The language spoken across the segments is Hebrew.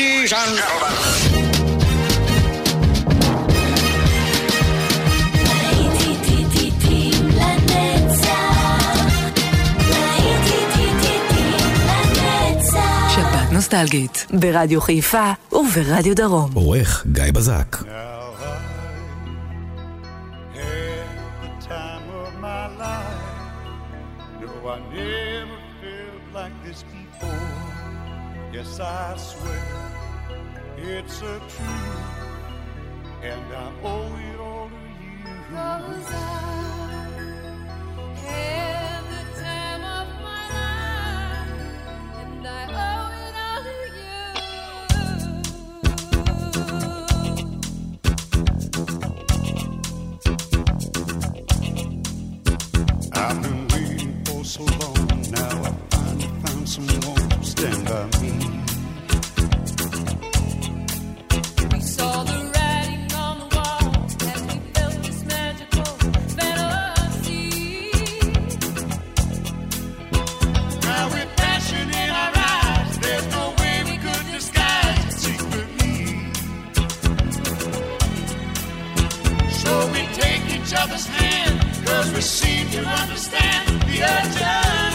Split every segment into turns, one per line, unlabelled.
ladies and gentlemen.
נוסטלגית, ברדיו חיפה וברדיו דרום.
עורך גיא בזק.
Yes, I. so true, and I owe it all to you.
Cause I had the time of my life, and I owe it all to you.
I've been waiting for so long, now I finally found someone to stand by me. never seem to understand the urgency.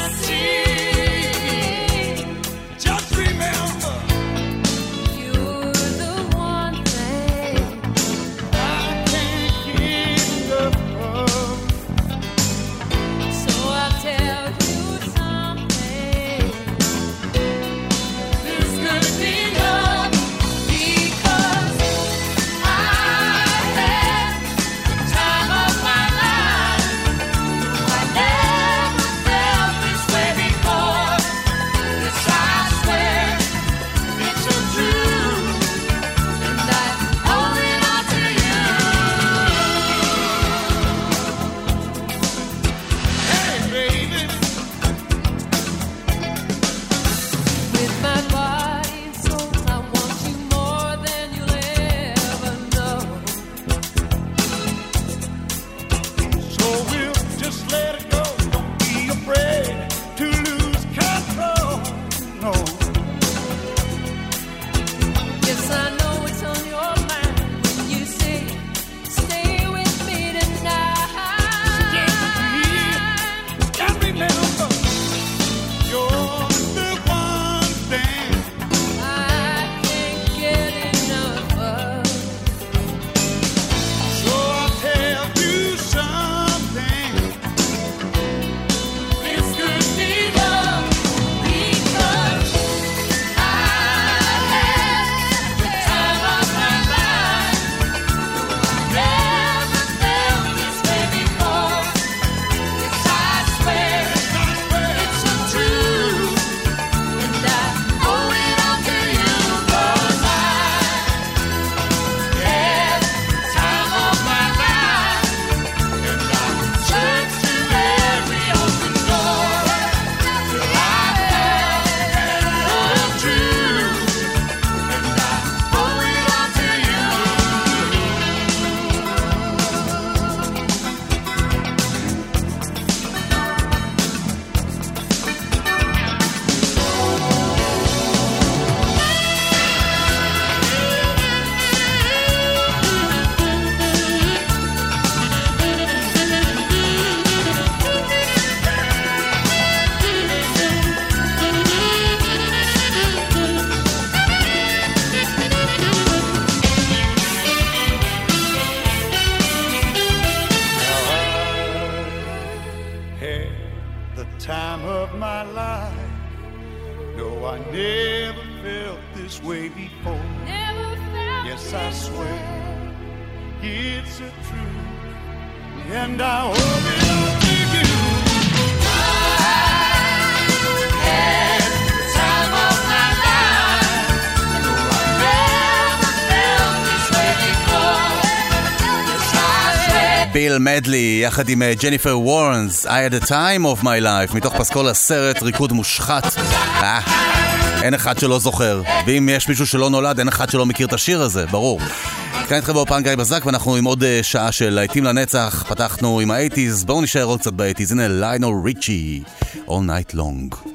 יחד עם אה, ג'ניפר וורנס, I've had the time of my life, מתוך פסקול הסרט ריקוד מושחת. אה, אין אחד שלא זוכר, ואם יש מישהו שלא נולד, אין אחד שלא מכיר את השיר הזה, ברור. כאן איתכם באולפן גיא בזק, ואנחנו עם עוד אה, שעה של להיטים לנצח. פתחנו עם האייטיז, בואו נשאר עוד קצת באייטיז. הנה ליונל ריצ'י, All Night Long.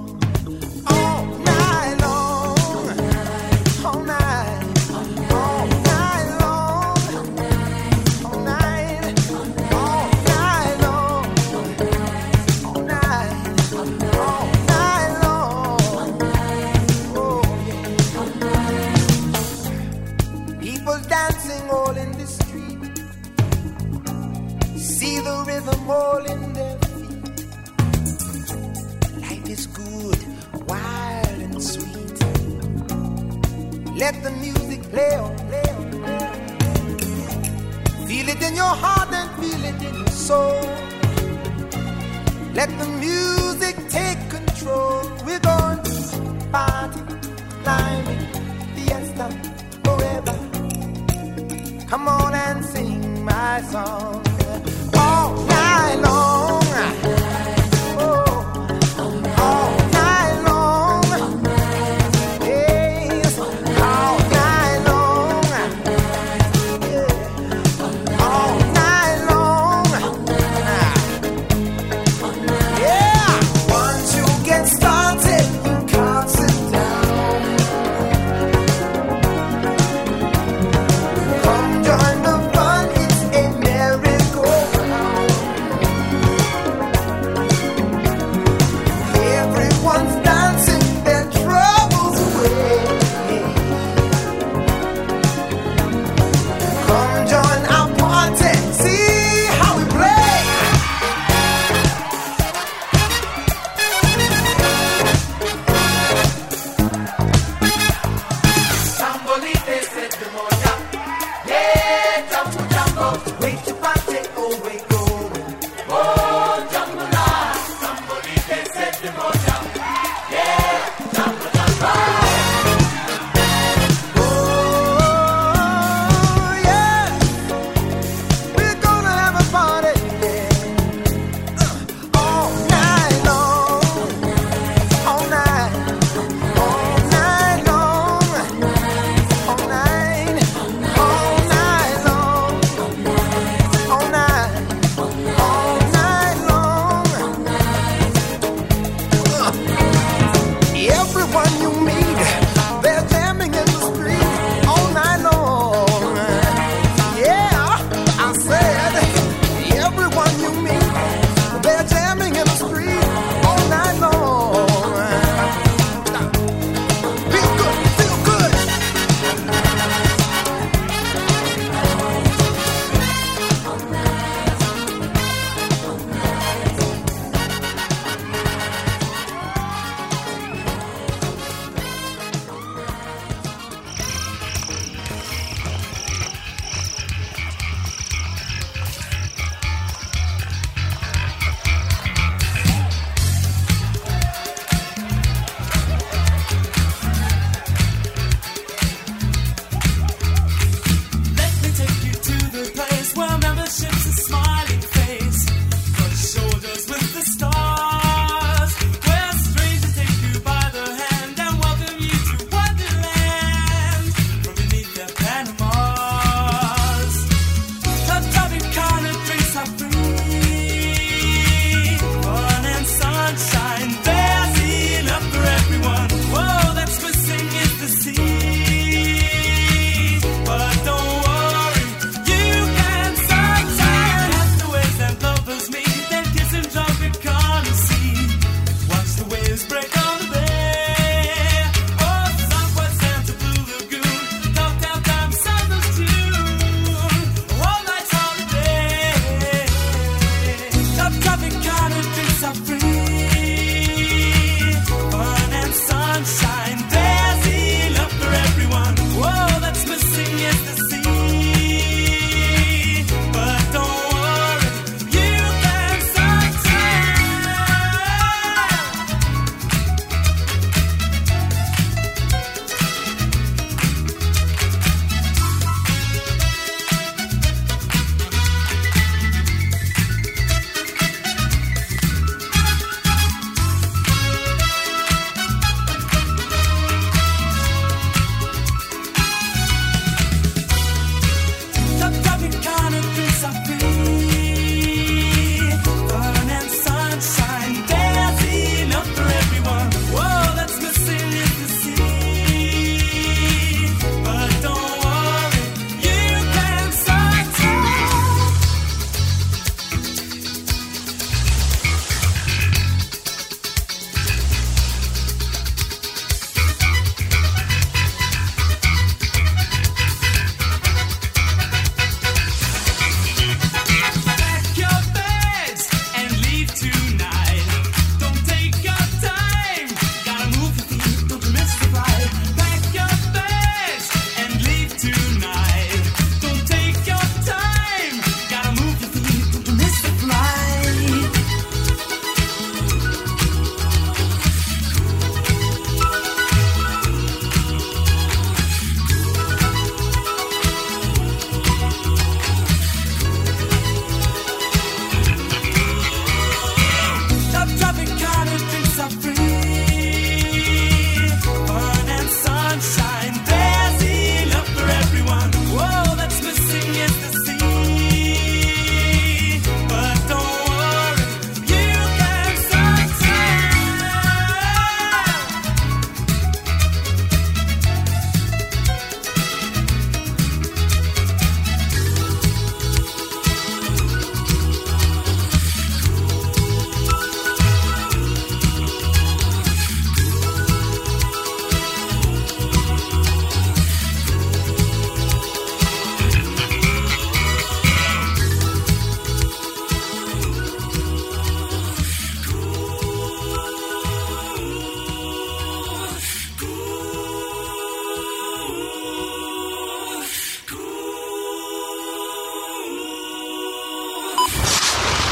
Let the music play on. Feel it in your heart and feel it in your soul. Let the music take control. We're going to party, climbing, fiesta, forever. Come on and sing my song all night long.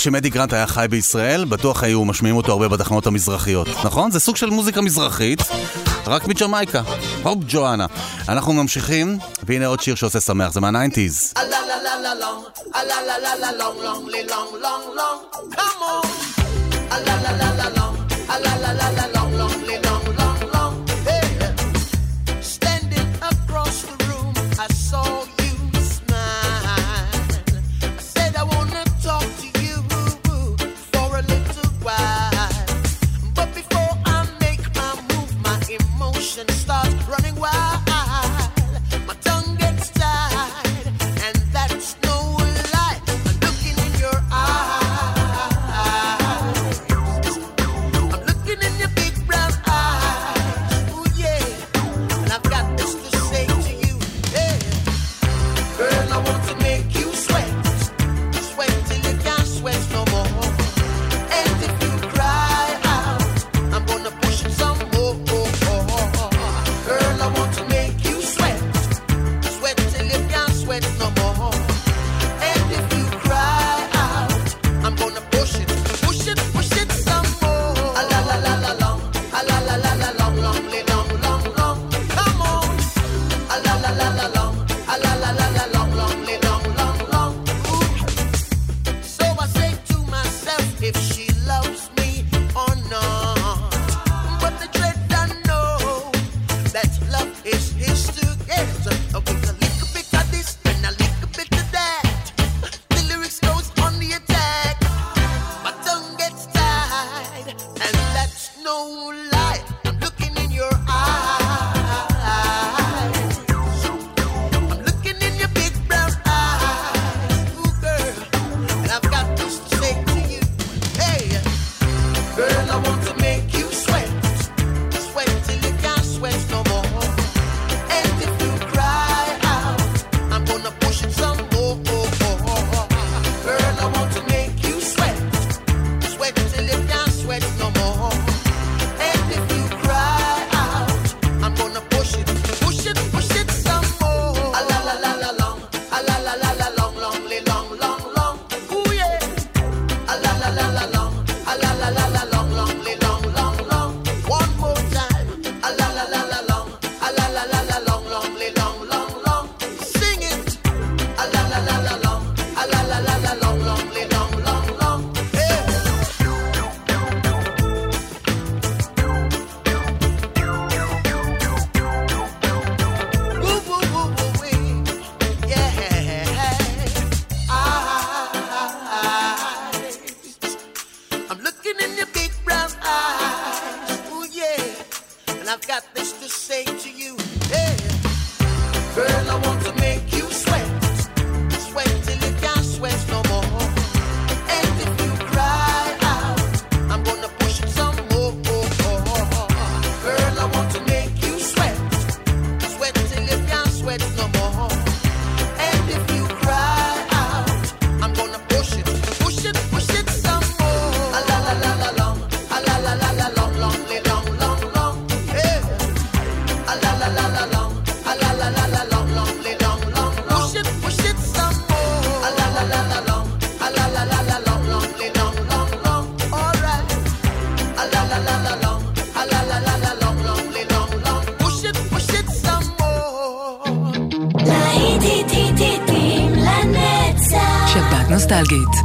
בטוח שאם אדי גרנט היה חי בישראל, בטוח היו משמיעים אותו הרבה בתחנות המזרחיות, נכון? זה סוג של מוזיקה מזרחית, רק מג'מייקה. Hope Joanna. אנחנו ממשיכים, והנה עוד שיר שעושה שמח, זה מהניינטיז.
Come on! emotion starts running wild.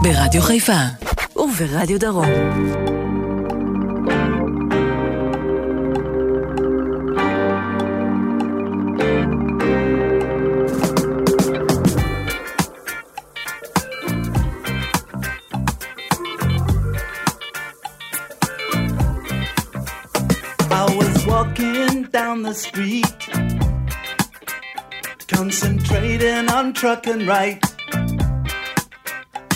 ברדיו חיפה וברדיו דרום.
down the street, concentrating on trucking right.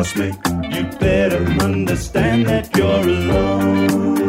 You me, you better understand that you're alone.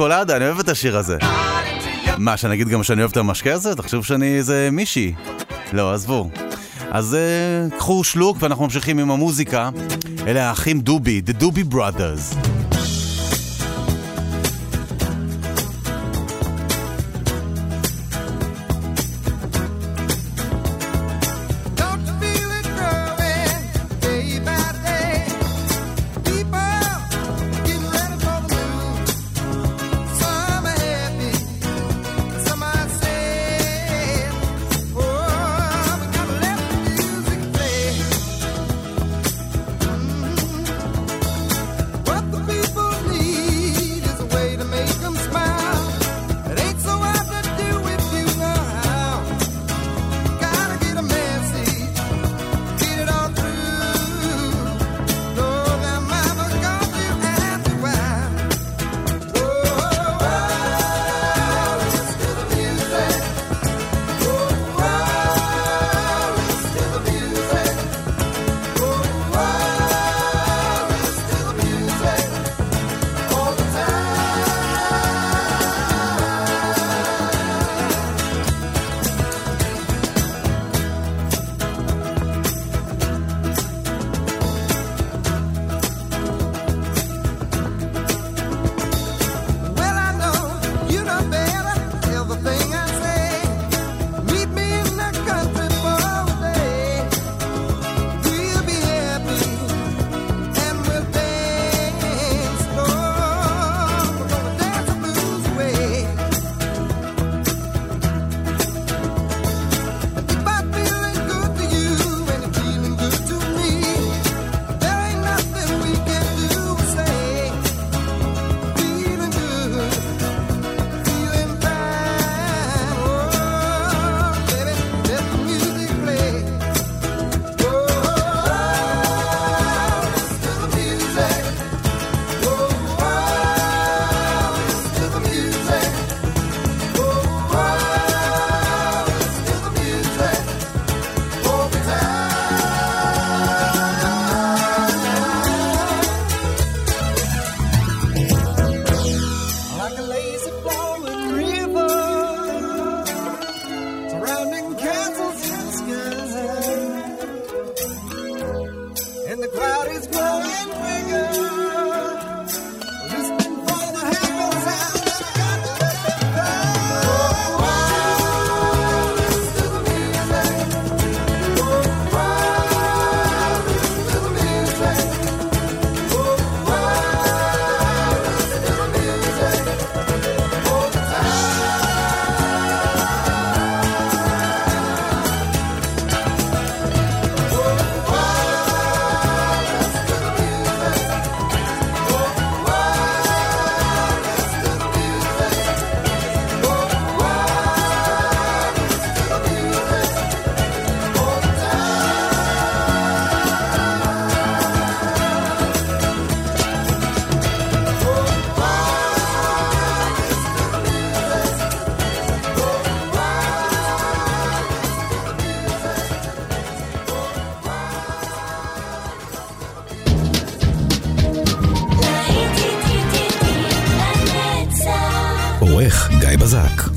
קולדה, אני אוהב את השיר הזה. מה, שאני אגיד גם שאני אוהב את המשקה הזה? תחשוב שאני איזה מישהי. לא, עזבו. אז uh, קחו שלוק ואנחנו ממשיכים עם המוזיקה. אלה האחים דובי, The Doobie Brothers.
גיא בזק.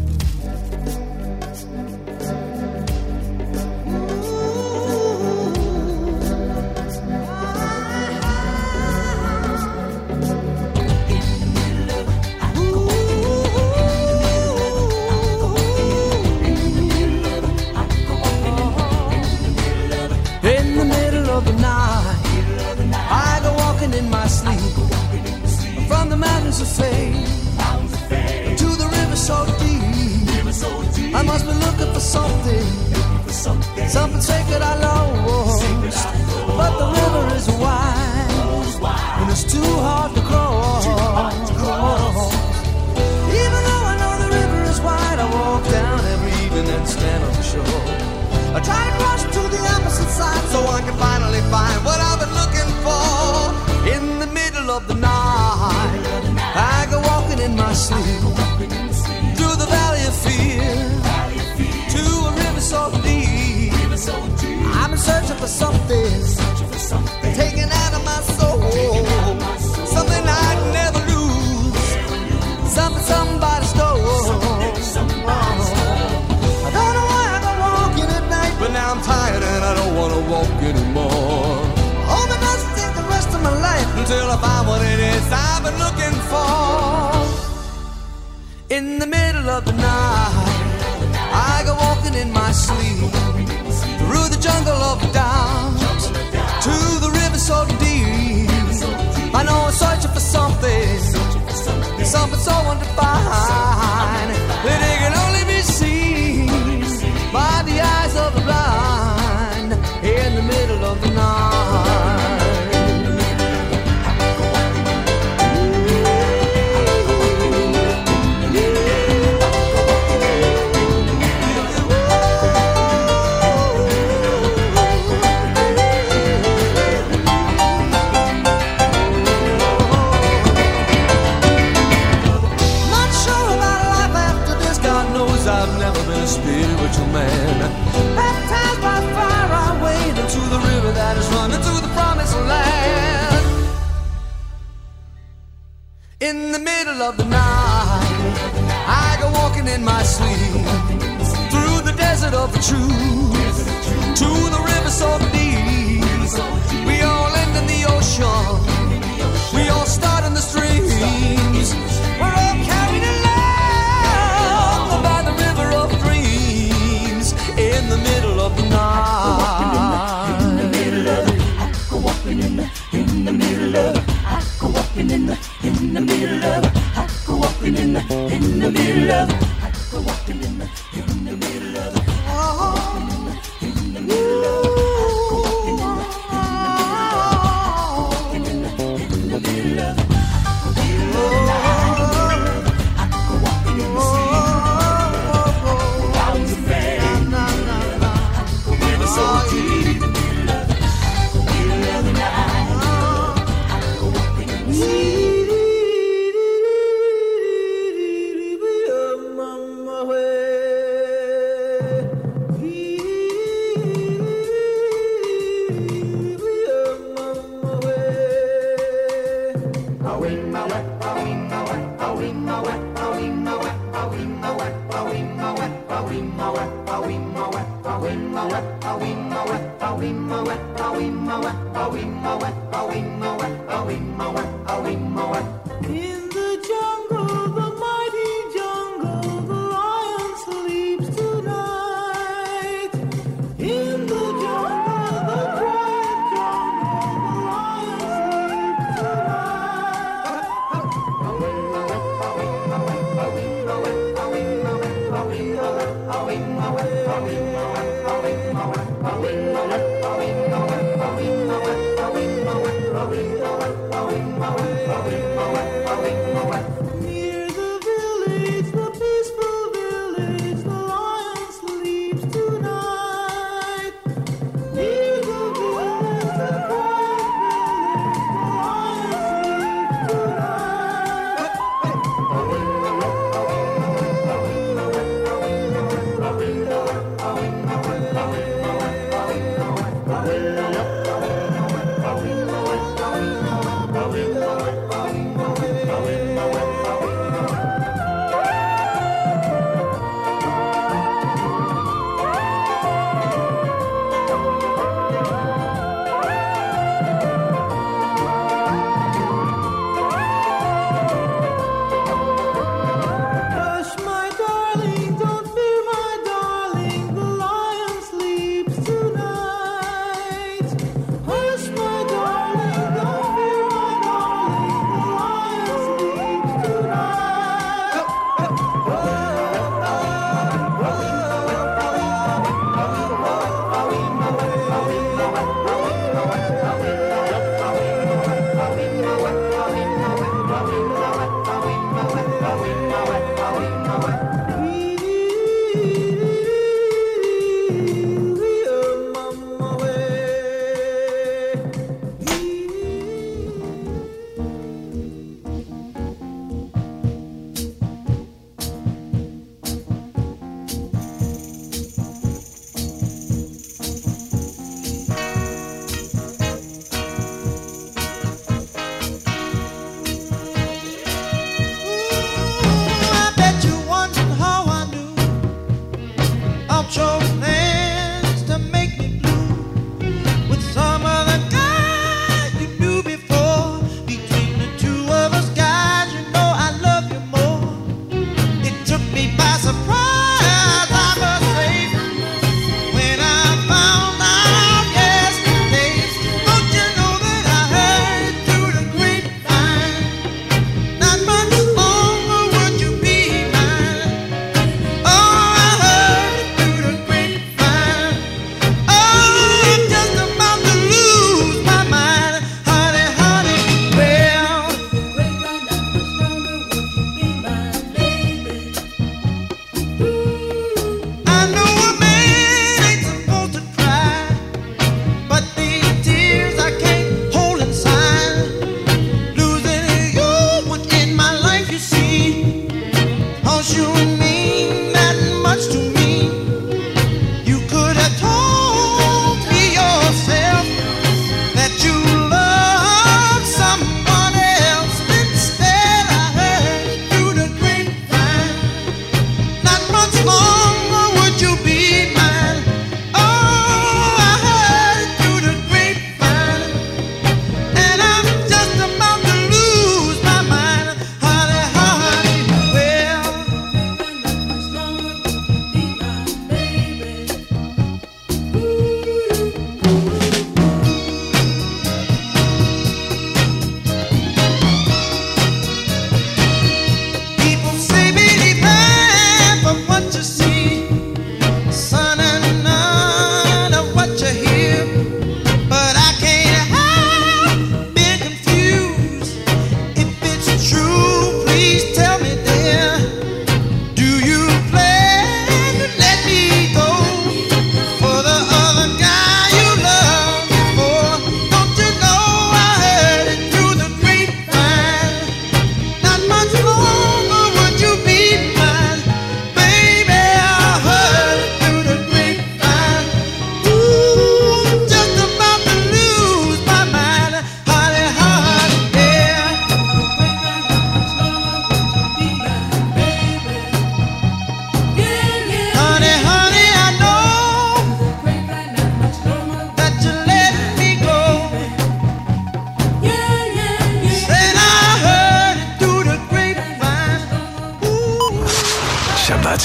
to. of the night. I go walking in my sleep through the desert of the truth to the river so deep.
to be
loved.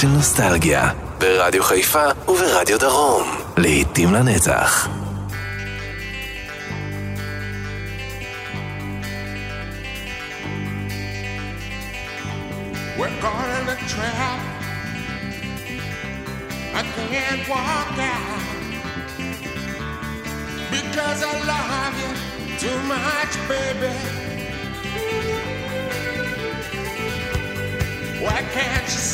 של נוסטלגיה, ברדיו חיפה וברדיו דרום, לעתים לנצח.
We're. I walk out because I love you too much, baby. Why can't you?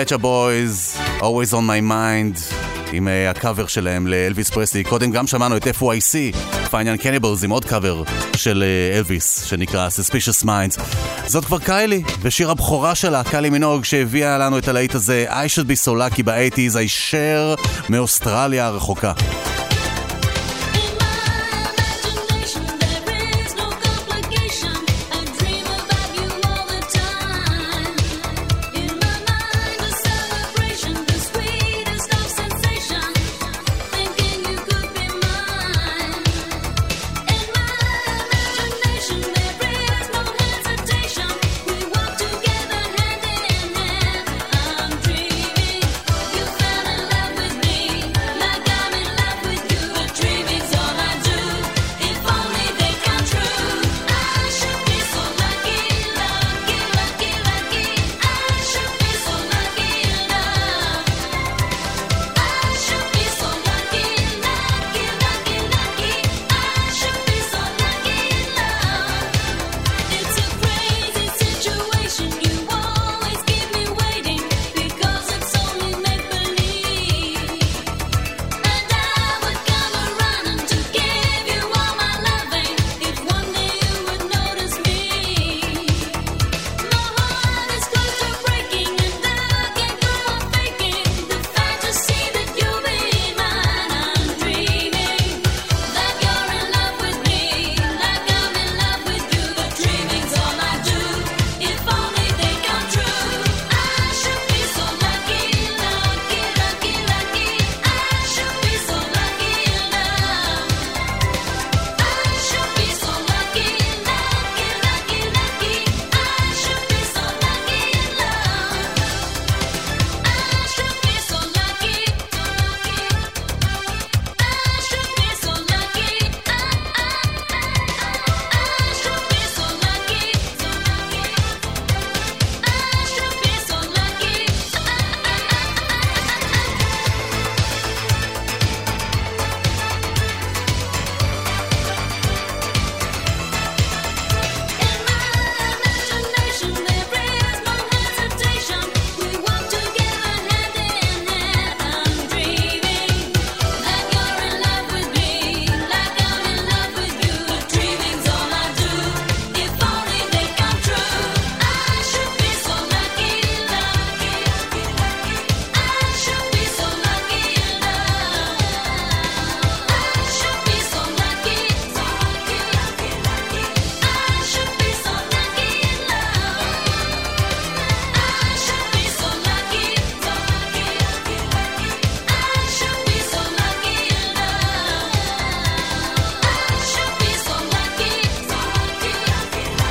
Batcha Boys, Always on my mind, עם uh, הקאבר שלהם לאלוויס פרסלי. קודם גם שמענו את FYC, Fine Cannibals, עם עוד קאבר של uh, שנקרא Suspicious Minds. זאת כבר קיילי, ושיר הבכורה שלה, קיילי מינוג, שהביאה לנו את הלהיט הזה, I should be so lucky ב-80's, הישר מאוסטרליה הרחוקה.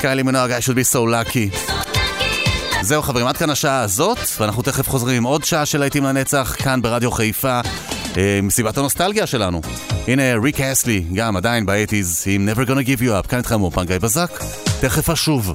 קיילי מנוהג, I should be so lucky. זהו חברים, עד כאן השעה הזאת, ואנחנו תכף חוזרים עם עוד שעה של להיטים לנצח, כאן ברדיו חיפה, אה, מסיבת הנוסטלגיה שלנו. הנה ריק אסלי, גם עדיין באטיז, עם Never Gonna Give You Up, כאן איתכם אופן גיא בזק, תכף אשוב.